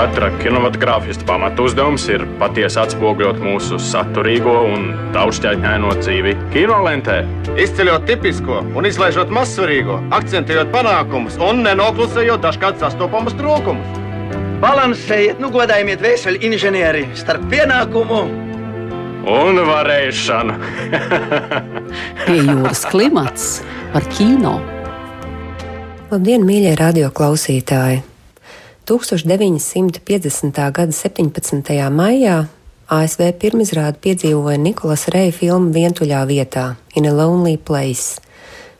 Katra kinematogrāfista pamatu uzdevums ir patiesi atspoguļot mūsu saturīgo un daudzšķaitņaino dzīvi kinolentē. Izceļot tipisko un izlaižot mazsvarīgo, akcentējot panākumus un nenoklusējot dažkārt sastopamus trūkumus. Balansējiet, nu godājiet vēseli inženieri starp pienākumu un varēšanu. Pie jūras klimats par kino. Labdien, mīļie radioklausītāji! 1950. gada 17. maijā ASV pirmizrādi piedzīvoja Nikolas Reja filmu Vientuļā vietā In a Lonely Place.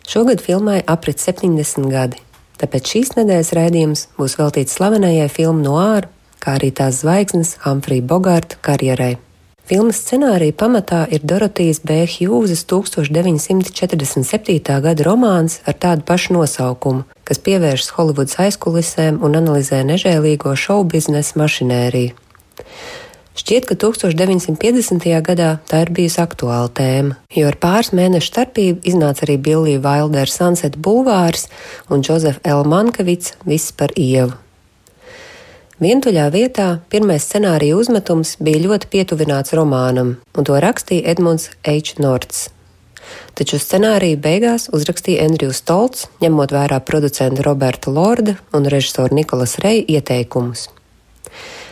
Šogad filmai aprit 70 gadi, tāpēc šīs nedēļas raidījums būs veltīts slavenajai filmu Noāra, kā arī tās zvaigznes Humphrey Bogarta karjerai. Filmas scenārija pamatā ir Dorotijas B. Hjūzes 1947. gada romāns ar tādu pašu nosaukumu, kas pievēršas Holivudas aizkulisēm un analizē nežēlīgo šovu biznesa mašinēriju. Šķiet, ka 1950. gadā tā ir bijusi aktuāla tēma, jo ar pāris mēnešu starpību iznāca arī Billija Wildera Sunset Bulvārs un Džozef L. Mankavits Viss par ievu. Vientuļā vietā pirmais scenārija uzmetums bija ļoti pietuvināts romānam, un to rakstīja Edmunds H. Norts. Taču scenāriju beigās uzrakstīja Andrijs Stolts, ņemot vērā producenta Roberta Lorda un režisora Nikolas Reja ieteikumus.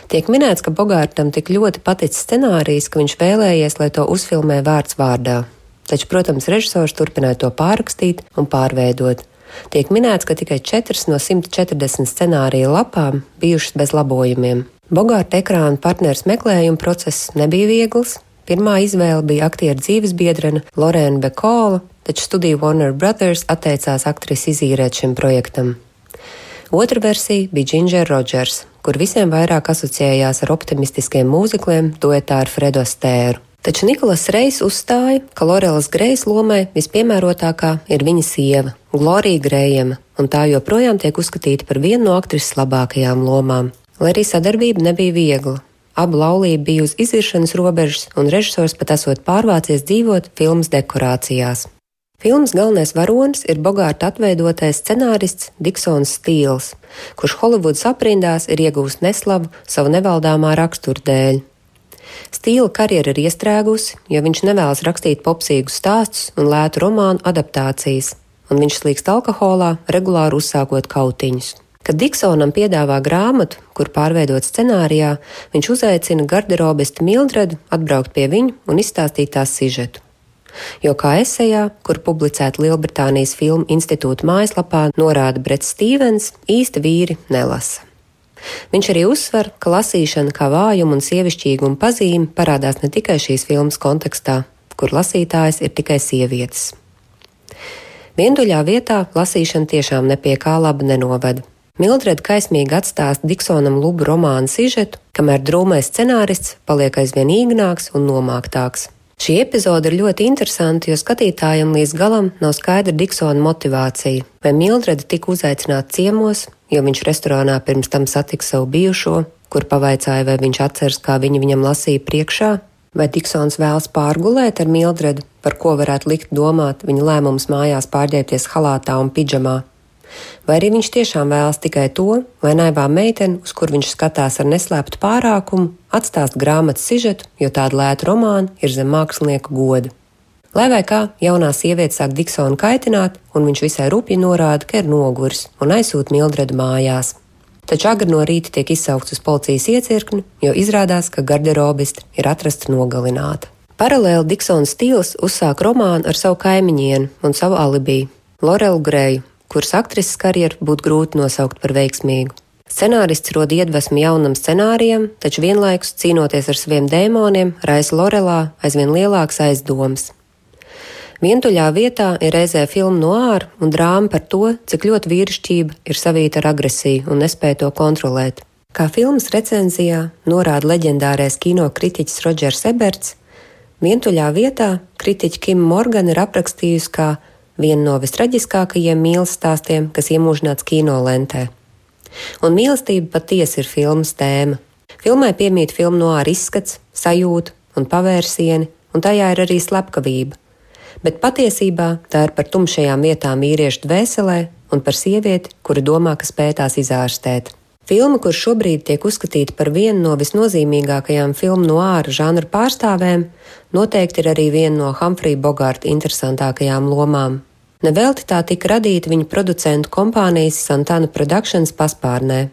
Tiek minēts, ka Bogārtam tik ļoti paticis scenārijs, ka viņš vēlējies, lai to uzfilmē vārds vārdā. Taču, protams, režisors turpināja to pārrakstīt un pārveidot, Tiek minēts, ka tikai 4 no 140 scenārija lapām bijušas bez labojumiem. Bogārta ekrāna partneris meklējuma process nebija viegls. Pirmā izvēle bija aktieru dzīves biedrene Lorēna Bekola, taču studija Warner Brothers atteicās aktrisi izīrēt šim projektam. Otra versija bija Ginger Rogers, kur visiem vairāk asociējās ar optimistiskiem mūzikliem duetā ar Fredo Stēru. Taču Nikolas Reis uzstāja, ka Lorelas Grejas lomai vispiemērotākā ir viņa sieva, Glorija Grējama, un tā joprojām tiek uzskatīta par vienu no aktrises labākajām lomām. Lai arī sadarbība nebija viegla. Abu laulību bija uz iziršanas robežas, un režisors pat esot pārvācies dzīvot filmas dekorācijās. Filmas galvenais varonis ir Bogārta atveidotais scenārists Diksons Stīls, kurš Holivudas aprindās ir iegūst neslavu savu nevaldāmā rakstura dēļ. Stīla karjera ir iestrēgusi, jo viņš nevēlas rakstīt popsīgus stāstus un lētu romānu adaptācijas, un viņš slīkst alkoholā, regulāri uzsākot kautiņus. Kad Diksonam piedāvā grāmatu, kur pārveidot scenārijā, viņš uzaicina garderobistu Mildredu atbraukt pie viņa un izstāstīt tās sižetu. Jo kā esejā, kur publicēta Lielbritānijas filmu institūta mājaslapā, norāda Brets Stīvens, īsti vīri nelasa. Viņš arī uzsver, ka lasīšana kā vājuma un sievišķīguma pazīme parādās ne tikai šīs filmas kontekstā, kur lasītājs ir tikai sievietes. Vientuļā vietā lasīšana tiešām nepie kā laba nenoveda. Mildreda kaismīgi atstāsta Diksonam Lubu romānu sižetu, kamēr drūmais scenārists paliek aizvien īgnāks un nomāktāks. Šī epizode ir ļoti interesanta, jo skatītājam līdz galam nav skaidra Diksona motivācija. Vai Mildreda tika uzaicināta ciemos, jo viņš restorānā pirms tam satika savu bijušo, kur pavaicāja, vai viņš atceras, kā viņa viņam lasīja priekšā, vai Diksons vēlas pārgulēt ar Mildredu, par ko varētu likt domāt viņa lēmums mājās pārģērbties halātā un pidžamā. Vai arī viņš tiešām vēlas tikai to, lai naivā meitene, uz kur viņš skatās ar neslēptu pārākumu, atstāst grāmatas sižetu, jo tāda lēta romāna ir zem mākslinieka goda. Lai vai kā, jaunā sieviete sāk Diksonu kaitināt, un viņš visai rupji norāda, ka ir noguris un aizsūta Mildredu mājās. Taču agri no rīta tiek izsaukts uz policijas iecirkni, jo izrādās, ka garderobiste ir atrasta nogalināta. Paralēli Diksons stils uzsāk romānu ar savu kaimiņienu un savu alibiju - Lorelu Greju, kuras aktrises karjeru būtu grūti nosaukt par veiksmīgu. Scenārists rod iedvesmu jaunam scenārijam, taču vienlaikus cīnoties ar saviem dēmoniem, raisa Lorelā aizvien lielāks aizdoms. Vientuļā vietā ir reizē filma no ārā un drāma par to, cik ļoti vīrišķība ir savīta ar agresiju un nespēja to kontrolēt. Kā filmas recenzijā norāda leģendārais kino kritiķis Rodžers Eberts, vientuļā vietā kritiķa Kim Morgan ir aprakstījusi kā viena no vistraģiskākajiem mīlestības stāstiem, kas iemūžināts kino lentē. Un mīlestība patiesi ir filmas tēma. Filmai piemīt filmu no ārā izskats, sajūta un pavērsieni, un tajā ir arī slepkavība. Bet patiesībā tā ir par tumšajām vietām vīriešu dvēselē un par sievieti, kura domā, ka spēj tās izārstēt. Filma, kur šobrīd tiek uzskatīta par vienu no visnozīmīgākajām filmu no āra žanra pārstāvēm, noteikti ir arī viena no Humphrey Bogarta interesantākajām lomām. Nevelti tā tika radīta viņa producentu kompānijas Santana Productions paspārnē.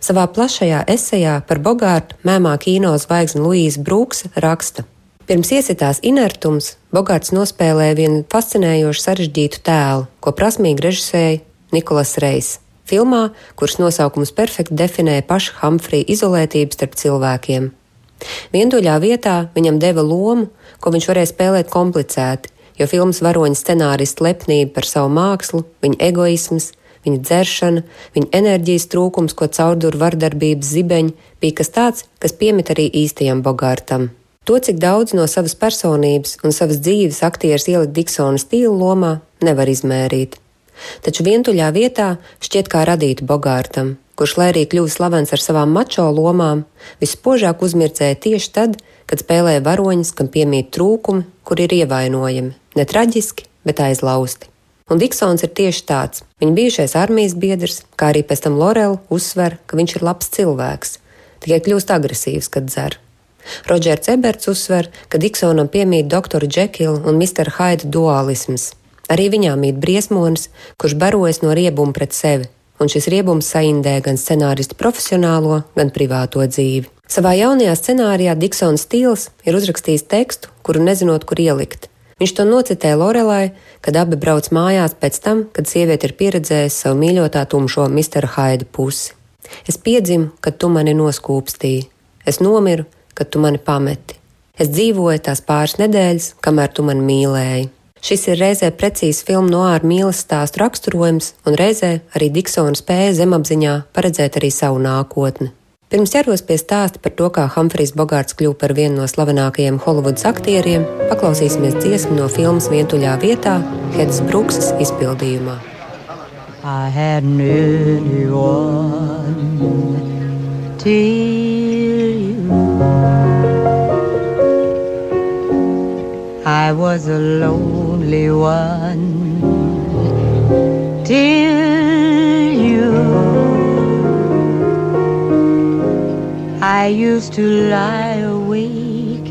Savā plašajā esejā par Bogārtu mēmā kino zvaigzne Luīza Brūksa raksta: Pirms iesitās inertums, Bogārts nospēlēja vienu fascinējošu sarežģītu tēlu, ko prasmīgi režisēja Nikolas Reis filmā, kuras nosaukums perfekti definē paša Humphrey izolētību starp cilvēkiem. Vientuļā vietā viņam deva lomu, ko viņš varēja spēlēt komplicēti, jo filmas varoņa scenārista lepnība par savu mākslu, viņa egoisms, viņa dzeršana, viņa enerģijas trūkums, ko caurdur vardarbības zibeņi, bija kas tāds, kas piemīt arī īstajam Bogārtam. To, cik daudz no savas personības un savas dzīves aktieris ielikt Diksona stila lomā, nevar izmērīt taču vientuļā vietā šķiet kā radīta Bogārtam, kurš, lai arī kļuva slavens ar savām mačo lomām, vispožāk uzmirdzēja tieši tad, kad spēlēja varoņus, kam piemīt trūkumi, kur ir ievainojami, ne traģiski, bet aizlausti. Un Diksons ir tieši tāds. Viņa bijušais armijas biedrs, kā arī pēc tam Lorela uzsver, ka viņš ir labs cilvēks, tikai kļūst agresīvs, kad dzer. Rodžers Eberts uzsver, ka Diksonam piemīt doktora Džekila un Mr. Haida dualisms, Arī viņā mīt briesmonis, kurš barojas no riebuma pret sevi, un šis riebums saindē gan scenāristu profesionālo, gan privāto dzīvi. Savā jaunajā scenārijā Diksons Stīls ir uzrakstījis tekstu, kuru nezinot, kur ielikt. Viņš to nocitēja Lorelai, kad abi brauc mājās pēc tam, kad sieviete ir pieredzējusi savu mīļotā tumšo Mr. Haida pusi. Es piedzimu, kad tu mani noskūpstīji, es nomiru, kad tu mani pameti. Es dzīvoju tās pāris nedēļas, kamēr tu mani mīlēji. Šis ir reizē precīzi filmu no ārā mīlestības stāstu raksturojums, un reizē arī Diksona spēja zemapziņā paredzēt arī savu nākotni. Pirms ķeros pie stāsta par to, kā Humphrijs Bogārts kļuva par vienu no slavenākajiem Holivudas aktieriem, paklausīsimies dziesmu no filmas Vientuļā vietā, Hedas Bruksas izpildījumā. I had no one till you. I was a lonely one till I used to lie awake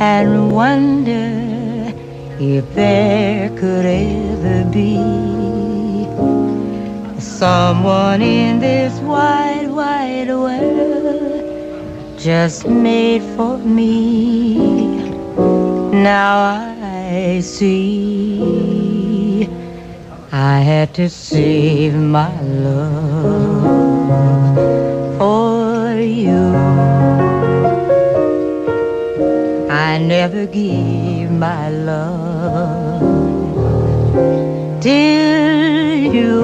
and wonder if there could ever be someone in this wide, wide world just made for me. Now I see I had to save my love you. I never gave my love till you.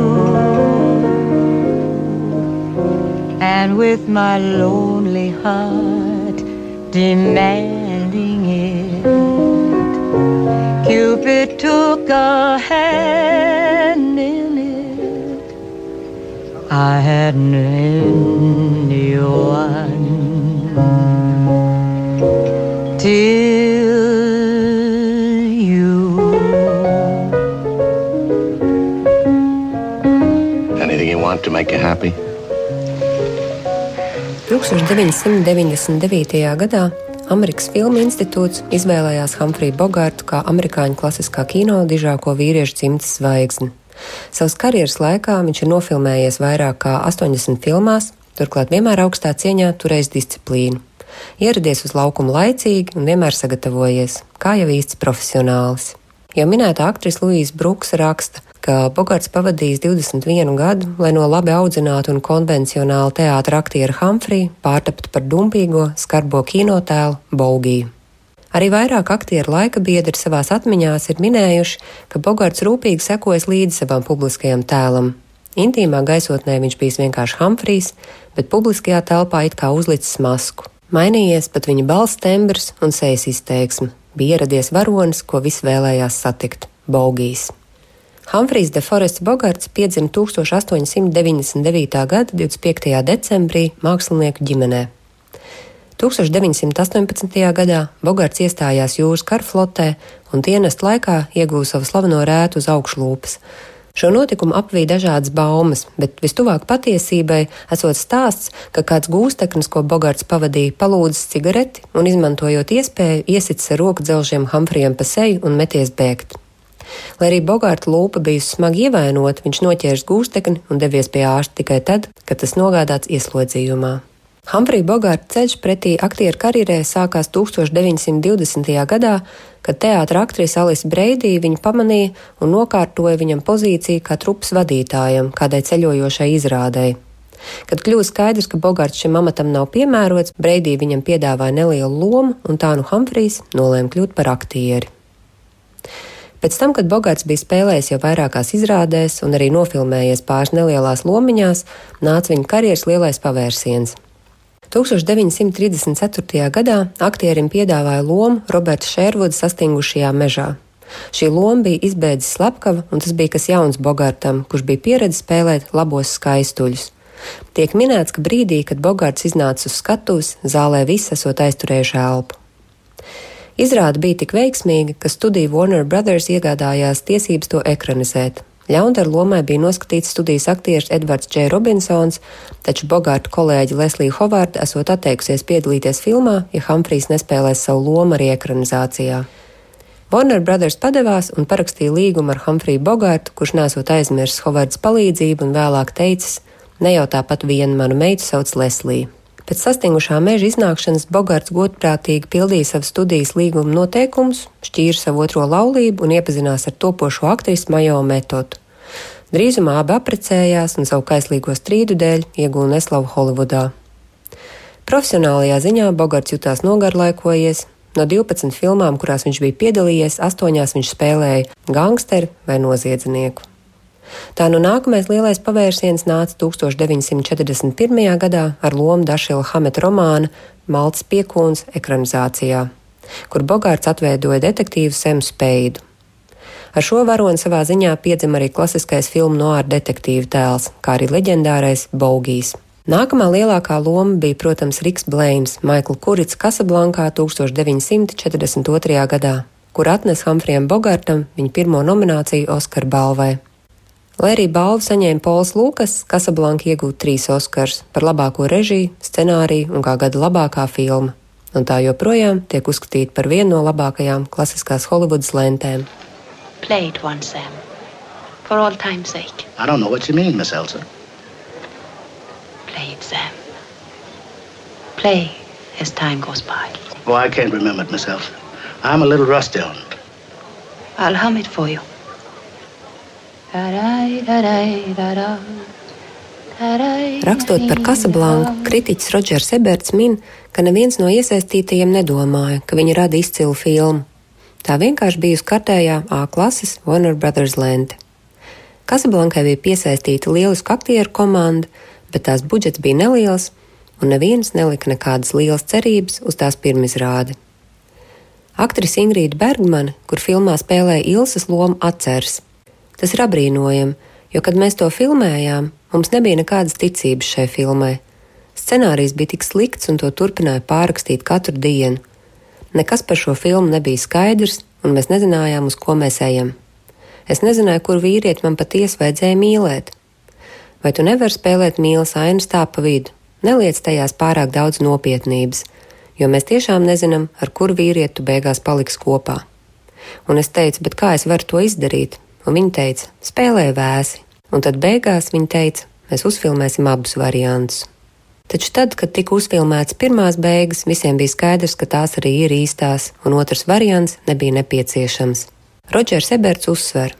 And with my lonely heart demanding it Cupid took a hand I hadn't anyone till you. Anything you want to make you happy? 1999. gadā Amerikas Filmu institūts izvēlējās Humphreyu Bogārtu kā amerikāņu klasiskā kino dižāko vīriešu dzimtes zvaigzni. Savas karjeras laikā viņš ir nofilmējies vairāk kā 80 filmās, turklāt vienmēr augstā cieņā turējis disciplīnu. Ieradies uz laukumu laicīgi un vienmēr sagatavojies, kā jau īsts profesionālis. Jau minētā aktrise Luīsa Brooks raksta, ka Bogarts pavadījis 21 gadu, lai no labi audzinātu un konvencionālu teātra aktieru Humphrey pārtaptu par dumpīgo, skarbo kinotēlu Bolgiju. Arī vairāk aktieru laika biedri savās atmiņās ir minējuši, ka Bogarts rūpīgi sekojas līdzi savam publiskajam tēlam. Intīmā gaisotnē viņš bijis vienkārši Humphrijs, bet publiskajā telpā it kā uzlicis masku. Mainījies pat viņa balss tembrs un sejas izteiksme. Bija ieradies varonis, ko visi vēlējās satikt - Bolgijs. Humphrijs de Forests Bogarts piedzima 1899. gada 25. decembrī mākslinieku ģimenē. 1918. gadā Bogarts iestājās jūras karflotē un dienesta laikā ieguva savu slaveno rētu uz augšlūpas. Šo notikumu apvīja dažādas baumas, bet vistuvāk patiesībai esot stāsts, ka kāds gūsteknis, ko Bogarts pavadīja, palūdzis cigareti un, izmantojot iespēju, iesits ar roku dzelžiem Hamfrijam pa seju un meties bēgt. Lai arī Bogarta lūpa bijusi smagi ievainota, viņš noķērs gūstekni un devies pie ārsta tikai tad, kad tas nogādāts ieslodzījumā. Humprija Bogarta ceļš pretī aktieru karjerē sākās 1920. gadā, kad teātra aktrise Alisa Breidī viņu pamanīja un nokārtoja viņam pozīciju kā trupas vadītājam kādai ceļojošai izrādei. Kad kļuva skaidrs, ka Bogarts šim amatam nav piemērots, Breidī viņam piedāvāja nelielu lomu, un tā nu Humfrijs nolēma kļūt par aktieri. Pēc tam, kad Bogarts bija spēlējis jau vairākās izrādēs un arī nofilmējies pāris nelielās lomiņās, nāca viņa karjeras lielais pavērsiens. 1934. gadā aktierim piedāvāja lomu Roberta Šērvuda sastingušajā mežā. Šī loma bija izbeidzis slepkava, un tas bija kas jauns Bogartam, kurš bija pieredzējis spēlēt labos skaistuļus. Tiek minēts, ka brīdī, kad Bogarts iznāca uz skatuves, zālē viss esot aizturējuši elpu. Izrāde bija tik veiksmīga, ka studija Warner Brothers iegādājās tiesības to ekranizēt. Ļaundaru lomai bija noskatīts studijas aktieris Edvards Dž. Robinsons, taču Bogārta kolēģi Leslija Hovarda esot atteikusies piedalīties filmā, ja Humfrijs nespēlēs savu lomu arī ekranizācijā. Warner Brothers padevās un parakstīja līgumu ar Humfriju Bogārtu, kurš nesot aizmirsis Hovardas palīdzību un vēlāk teicis: Ne jau tāpat vienu manu meitu sauc Leslija. Pēc sastingušā meža iznākšanas Bogarts godprātīgi pildīja savas studijas līguma noteikumus, šķīra savu otro laulību un iepazinās ar topošo aktrisu Majo metodu. Drīzumā abi apprecējās un savu kaislīgo strīdu dēļ ieguva neslavu Holivudā. Profesionālajā ziņā Bogarts jutās nogarlaikojies. No 12 filmām, kurās viņš bija piedalījies, astoņās viņš spēlēja gangsteru vai noziedznieku. Tā nu nākamais lielais pavērsiens nāca 1941. gadā ar lomu Dašila Hameta romāna Maltas piekūns ekranizācijā, kur Bogārts atveidoja detektīvu Semu Speidu. Ar šo varoni savā ziņā piedzima arī klasiskais filmu noāra detektīva tēls, kā arī leģendārais Baugijs. Nākamā lielākā loma bija, protams, Riks Blēns, Maikla Kurits Kasablankā 1942. gadā, kur atnes Hamfrijam Bogartam viņa pirmo nomināciju Oskara balvai. Lai arī balvu saņēma Pols Lukas, Kasablanka iegūta trīs Oskars par labāko režiju, scenāriju un kā gada labākā filma, un tā joprojām tiek uzskatīta par vienu no labākajām klasiskās Holivudas lentēm. Play it once, Sam. For all time's sake. I don't know what you mean, Miss Elsa. Play it, Sam. Play as time goes by. Oh, I can't remember it, Miss Elsa. I'm a little rusty on it. I'll hum it for you. Rakstot par Kasablanku, kritiķis Rodžers Eberts min, ka neviens no iesaistītajiem nedomāja, ka viņa rada izcilu filmu. Tā vienkārši bijusi kārtējā A klases Warner Brothers lente. Kasablankai bija piesaistīta lieliska aktieru komanda, bet tās budžets bija neliels, un neviens nelika nekādas lielas cerības uz tās pirmizrādi. Aktrise Ingrīda Bergmane, kur filmā spēlēja Ilses lomu, atceras, Tas ir apbrīnojami, jo, kad mēs to filmējām, mums nebija nekādas ticības šai filmai. Scenārijs bija tik slikts, un to turpināja pārrakstīt katru dienu. Nekas par šo filmu nebija skaidrs, un mēs nezinājām, uz ko mēs ejam. Es nezināju, kur vīrieti man patiesi vajadzēja mīlēt. Vai tu nevari spēlēt mīlas ainas tā pa vidu? Neliec tajās pārāk daudz nopietnības, jo mēs tiešām nezinām, ar kuru vīrieti tu beigās paliks kopā. Un es teicu, bet kā es varu to izdarīt? Un viņa teica, spēlē vēsi, un tad beigās viņa teica, mēs uzfilmēsim abus variantus. Taču tad, kad tika uzfilmēts pirmās beigas, visiem bija skaidrs, ka tās arī ir īstās, un otrs variants nebija nepieciešams. Rodžers Eberts uzsver.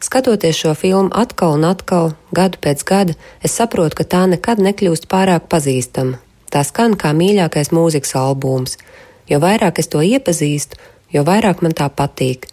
Skatoties šo filmu atkal un atkal, gadu pēc gada, es saprotu, ka tā nekad nekļūst pārāk pazīstama. Tā skan kā mīļākais mūzikas albums. Jo vairāk es to iepazīstu, jo vairāk man tā patīk.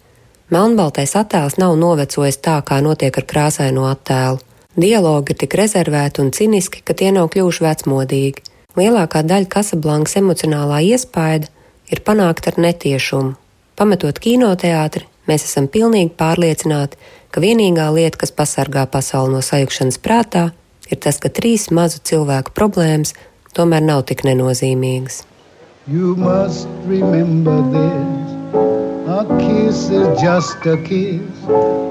Melnbaltais attēls nav novecojis tā, kā notiek ar krāsaino attēlu. Dialogi ir tik rezervēti un ciniski, ka tie nav kļuvuši vecmodīgi. Lielākā daļa Kasablankas emocionālā iespaida ir panākta ar netiešumu. Pametot kinoteātri, mēs esam pilnīgi pārliecināti, ka vienīgā lieta, kas pasargā pasauli no sajukšanas prātā, ir tas, ka trīs mazu cilvēku problēmas tomēr nav tik nenozīmīgas. You must remember this. A kiss is just a kiss,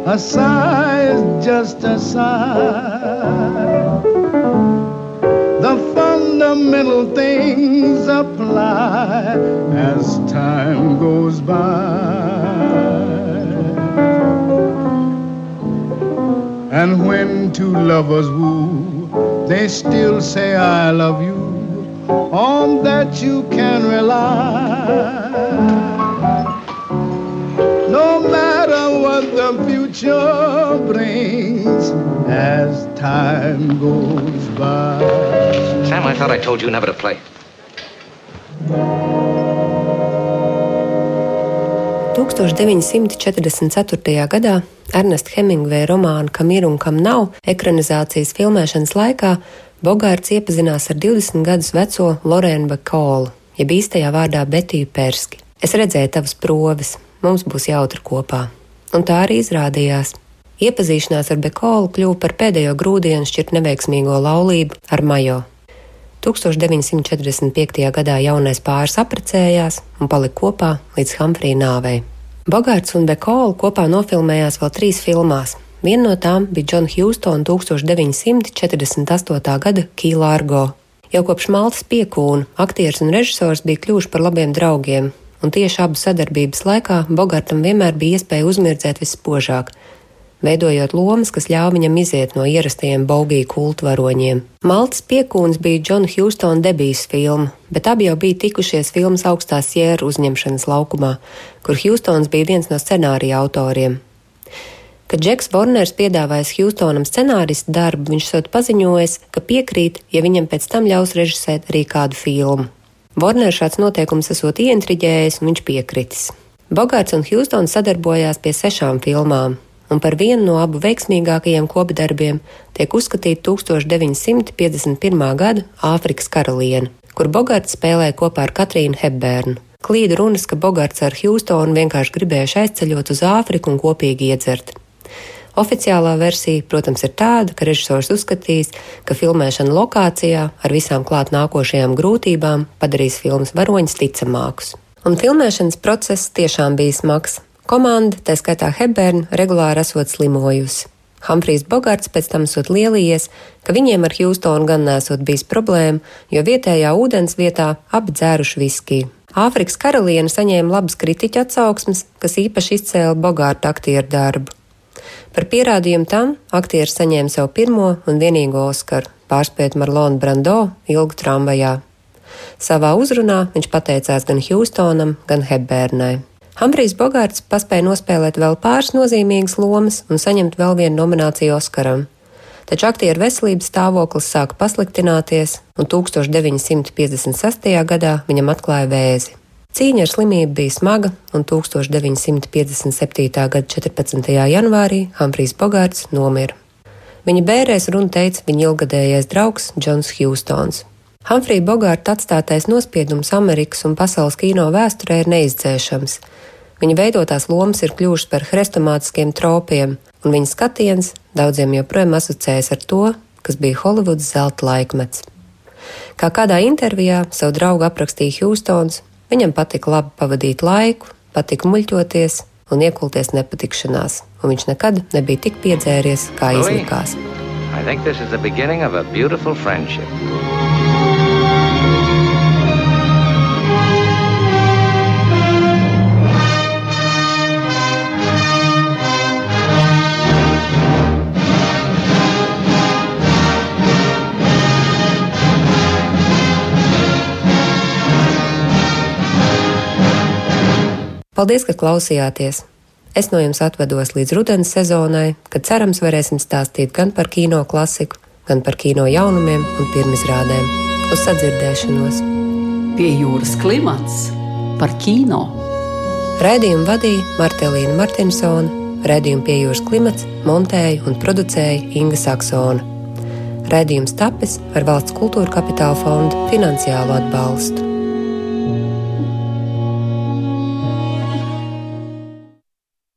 a sigh is just a sigh. The fundamental things apply as time goes by. And when two lovers woo, they still say, I love you. On that you can rely. Future brings as time goes by. Sam, I thought I told you never to play. 1944. gadā Ernesta Hemingveja romāna Kam ir un kam nav ekranizācijas filmēšanas laikā Bogārds iepazinās ar 20 gadus veco Lorēnu Bakolu, jeb īstajā vārdā Betiju Perski. Es redzēju tavas proves, mums būs jautri kopā. Un tā arī izrādījās. Iepazīšanās ar Bekolu kļuva par pēdējo grūdienu šķirt neveiksmīgo laulību ar Majo. 1945. gadā jaunais pāris apprecējās un palika kopā līdz Humfrija nāvei. Bogārds un Bekola kopā nofilmējās vēl trīs filmās. Viena no tām bija Džona Hjūstona 1948. gada Kīlārgo. Jau kopš Maltas piekūna aktieris un režisors bija kļuvuši par labiem draugiem, un tieši abu sadarbības laikā Bogārtam vienmēr bija iespēja uzmirdzēt vispožāk, veidojot lomas, kas ļāva viņam iziet no ierastajiem Bogiju kultu varoņiem. Maltas piekūns bija Džona Hjūstona debijas filma, bet abi jau bija tikušies filmas augstā sieru uzņemšanas laukumā, kur Hjūstons bija viens no scenārija autoriem. Kad Džeks Vorners piedāvājis Hjūstonam scenārista darbu, viņš sot paziņojis, ka piekrīt, ja viņam pēc tam ļaus režisēt arī kādu filmu. Vorners šāds noteikums esot ieintriģējis, un viņš piekritis. Bogārds un Hjūstons sadarbojās pie sešām filmām, un par vienu no abu veiksmīgākajiem kopdarbiem tiek uzskatīta 1951. gada Āfrikas karaliene, kur Bogarts spēlēja kopā ar Katrīnu Hepbērnu. Klīda runas, ka Bogarts ar Hjūstonu vienkārši gribējuši aizceļot uz Āfriku un kopīgi iedzert. Oficiālā versija, protams, ir tāda, ka režisors uzskatīs, ka filmēšana lokācijā ar visām klāt nākošajām grūtībām padarīs filmas varoņus ticamākus. Un filmēšanas process tiešām bija smags. Komanda, tā skaitā Hebērna, regulāri esot slimojusi. Humfrijs Bogarts pēc tam esot lielījies, ka viņiem ar Hjūstonu gan nesot bijis problēma, jo vietējā ūdens vietā abi dzēruši viskiju. Āfrikas karaliene saņēma labas kritiķa atsauksmes, kas īpaši izcēla Bogārta aktieru darbu. Par pierādījumu tam aktieris saņēma savu pirmo un vienīgo Oskaru, pārspēt Marlonu Brando ilgu tramvajā. Savā uzrunā viņš pateicās gan Hjūstonam, gan Hebērnai. Hambrijs Bogārds paspēja nospēlēt vēl pāris nozīmīgas lomas un saņemt vēl vienu nomināciju Oskaram. Taču aktieru veselības stāvoklis sāka pasliktināties, un 1956. gadā viņam atklāja vēzi. Cīņa ar slimību bija smaga, un 1957. gada 14. janvārī Hambrijs Bogārds nomira. Viņa bērēs runa teica viņa ilgadējais draugs Džons Hjūstons. Hamfrija Bogārta atstātais nospiedums Amerikas un pasaules kino vēsturē ir neizdzēšams. Viņa veidotās lomas ir kļuvušas par hrestomātiskiem tropiem, un viņa skatiens daudziem joprojām asociējas ar to, kas bija Holivudas zelta laikmets. Kā kādā intervijā savu draugu aprakstīja Hjūstons, viņam patika labi pavadīt laiku, patika muļķoties un iekulties nepatikšanās, un viņš nekad nebija tik piedzēries, kā izlikās. I think this is the beginning of a beautiful friendship. Paldies, ka klausījāties! Es no jums atvedos līdz rudens sezonai, kad cerams varēsim stāstīt gan par kino klasiku, gan par kino jaunumiem un pirmizrādēm. Uz sadzirdēšanos! Pie jūras klimats par kino! Raidījumu vadīja Martelīna Martinsona, raidījumu pie jūras klimats montēja un producēja Inga Saksona. Raidījums tapis ar valsts kultūra kapitāla fonda finansiālu atbalstu.